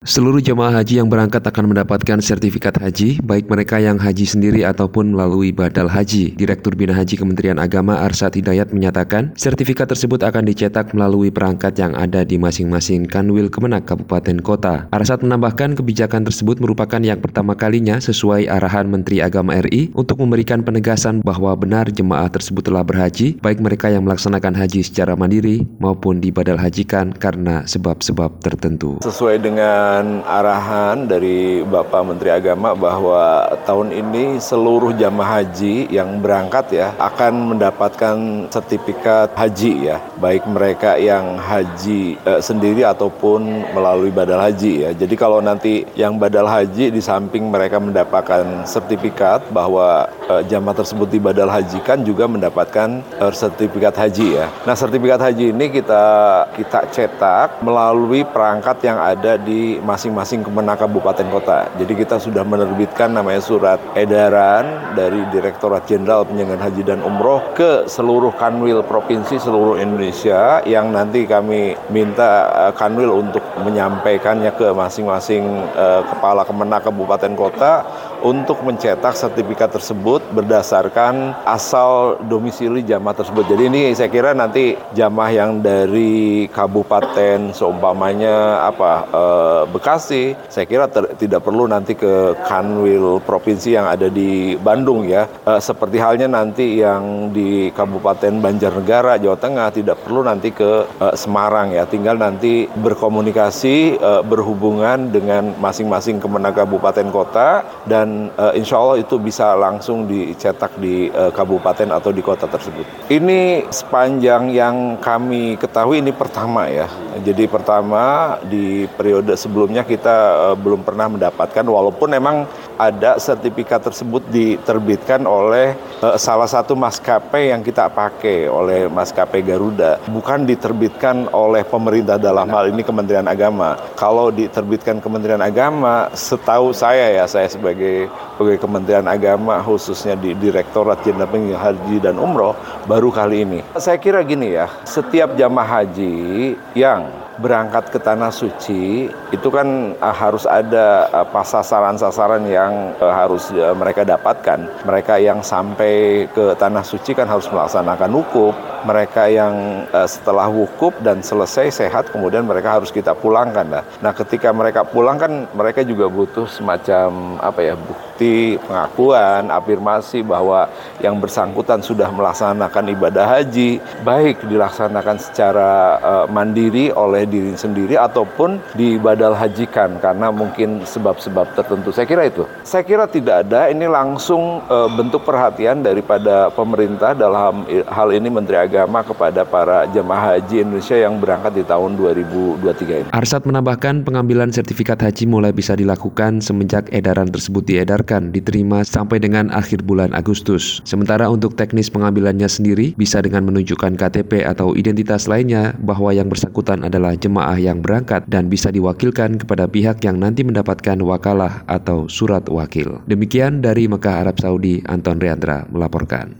Seluruh jemaah haji yang berangkat akan mendapatkan sertifikat haji, baik mereka yang haji sendiri ataupun melalui badal haji. Direktur Bina Haji Kementerian Agama Arsad Hidayat menyatakan, sertifikat tersebut akan dicetak melalui perangkat yang ada di masing-masing kanwil Kemenak Kabupaten Kota. Arsad menambahkan kebijakan tersebut merupakan yang pertama kalinya sesuai arahan Menteri Agama RI untuk memberikan penegasan bahwa benar jemaah tersebut telah berhaji, baik mereka yang melaksanakan haji secara mandiri maupun dibadal hajikan karena sebab-sebab tertentu. Sesuai dengan dengan arahan dari Bapak Menteri Agama bahwa tahun ini seluruh jamaah haji yang berangkat ya akan mendapatkan sertifikat haji ya, baik mereka yang haji eh, sendiri ataupun melalui badal haji ya. Jadi kalau nanti yang badal haji di samping mereka mendapatkan sertifikat bahwa eh, jamaah tersebut dibadal hajikan juga mendapatkan eh, sertifikat haji ya. Nah, sertifikat haji ini kita kita cetak melalui perangkat yang ada di masing-masing kemenang kabupaten kota. Jadi kita sudah menerbitkan namanya surat edaran dari Direktorat Jenderal Penyelenggaraan Haji dan Umroh ke seluruh kanwil provinsi seluruh Indonesia yang nanti kami minta uh, kanwil untuk menyampaikannya ke masing-masing uh, kepala kemenang kabupaten kota untuk mencetak sertifikat tersebut berdasarkan asal domisili jamaah tersebut. Jadi ini saya kira nanti jamaah yang dari kabupaten seumpamanya apa e, Bekasi, saya kira ter, tidak perlu nanti ke Kanwil provinsi yang ada di Bandung ya. E, seperti halnya nanti yang di Kabupaten Banjarnegara, Jawa Tengah tidak perlu nanti ke e, Semarang ya. Tinggal nanti berkomunikasi e, berhubungan dengan masing-masing kemenang kabupaten kota dan dan uh, insya Allah itu bisa langsung dicetak di uh, kabupaten atau di kota tersebut. Ini sepanjang yang kami ketahui ini pertama ya. Jadi pertama di periode sebelumnya kita uh, belum pernah mendapatkan walaupun memang ada sertifikat tersebut diterbitkan oleh uh, salah satu maskapai yang kita pakai oleh maskapai Garuda, bukan diterbitkan oleh pemerintah dalam hal ini Kementerian Agama. Kalau diterbitkan Kementerian Agama, setahu saya ya, saya sebagai pegawai Kementerian Agama khususnya di Direktorat Jenderal Haji dan Umroh baru kali ini. Saya kira gini ya, setiap jamaah haji yang berangkat ke tanah suci itu kan uh, harus ada uh, sasaran-sasaran yang uh, harus mereka dapatkan. Mereka yang sampai ke tanah suci kan harus melaksanakan wukuf. Mereka yang uh, setelah wukuf dan selesai sehat kemudian mereka harus kita pulangkan lah. Nah, ketika mereka pulang kan mereka juga butuh semacam apa ya bukti pengakuan, afirmasi bahwa yang bersangkutan sudah melaksanakan ibadah haji baik dilaksanakan secara uh, mandiri oleh diri sendiri ataupun dibadal hajikan karena mungkin sebab-sebab tertentu. Saya kira itu. Saya kira tidak ada ini langsung e, bentuk perhatian daripada pemerintah dalam hal ini Menteri Agama kepada para jemaah haji Indonesia yang berangkat di tahun 2023 ini. Arsat menambahkan pengambilan sertifikat haji mulai bisa dilakukan semenjak edaran tersebut diedarkan diterima sampai dengan akhir bulan Agustus. Sementara untuk teknis pengambilannya sendiri bisa dengan menunjukkan KTP atau identitas lainnya bahwa yang bersangkutan adalah jemaah yang berangkat dan bisa diwakilkan kepada pihak yang nanti mendapatkan wakalah atau surat wakil. Demikian dari Mekah Arab Saudi, Anton Riandra melaporkan.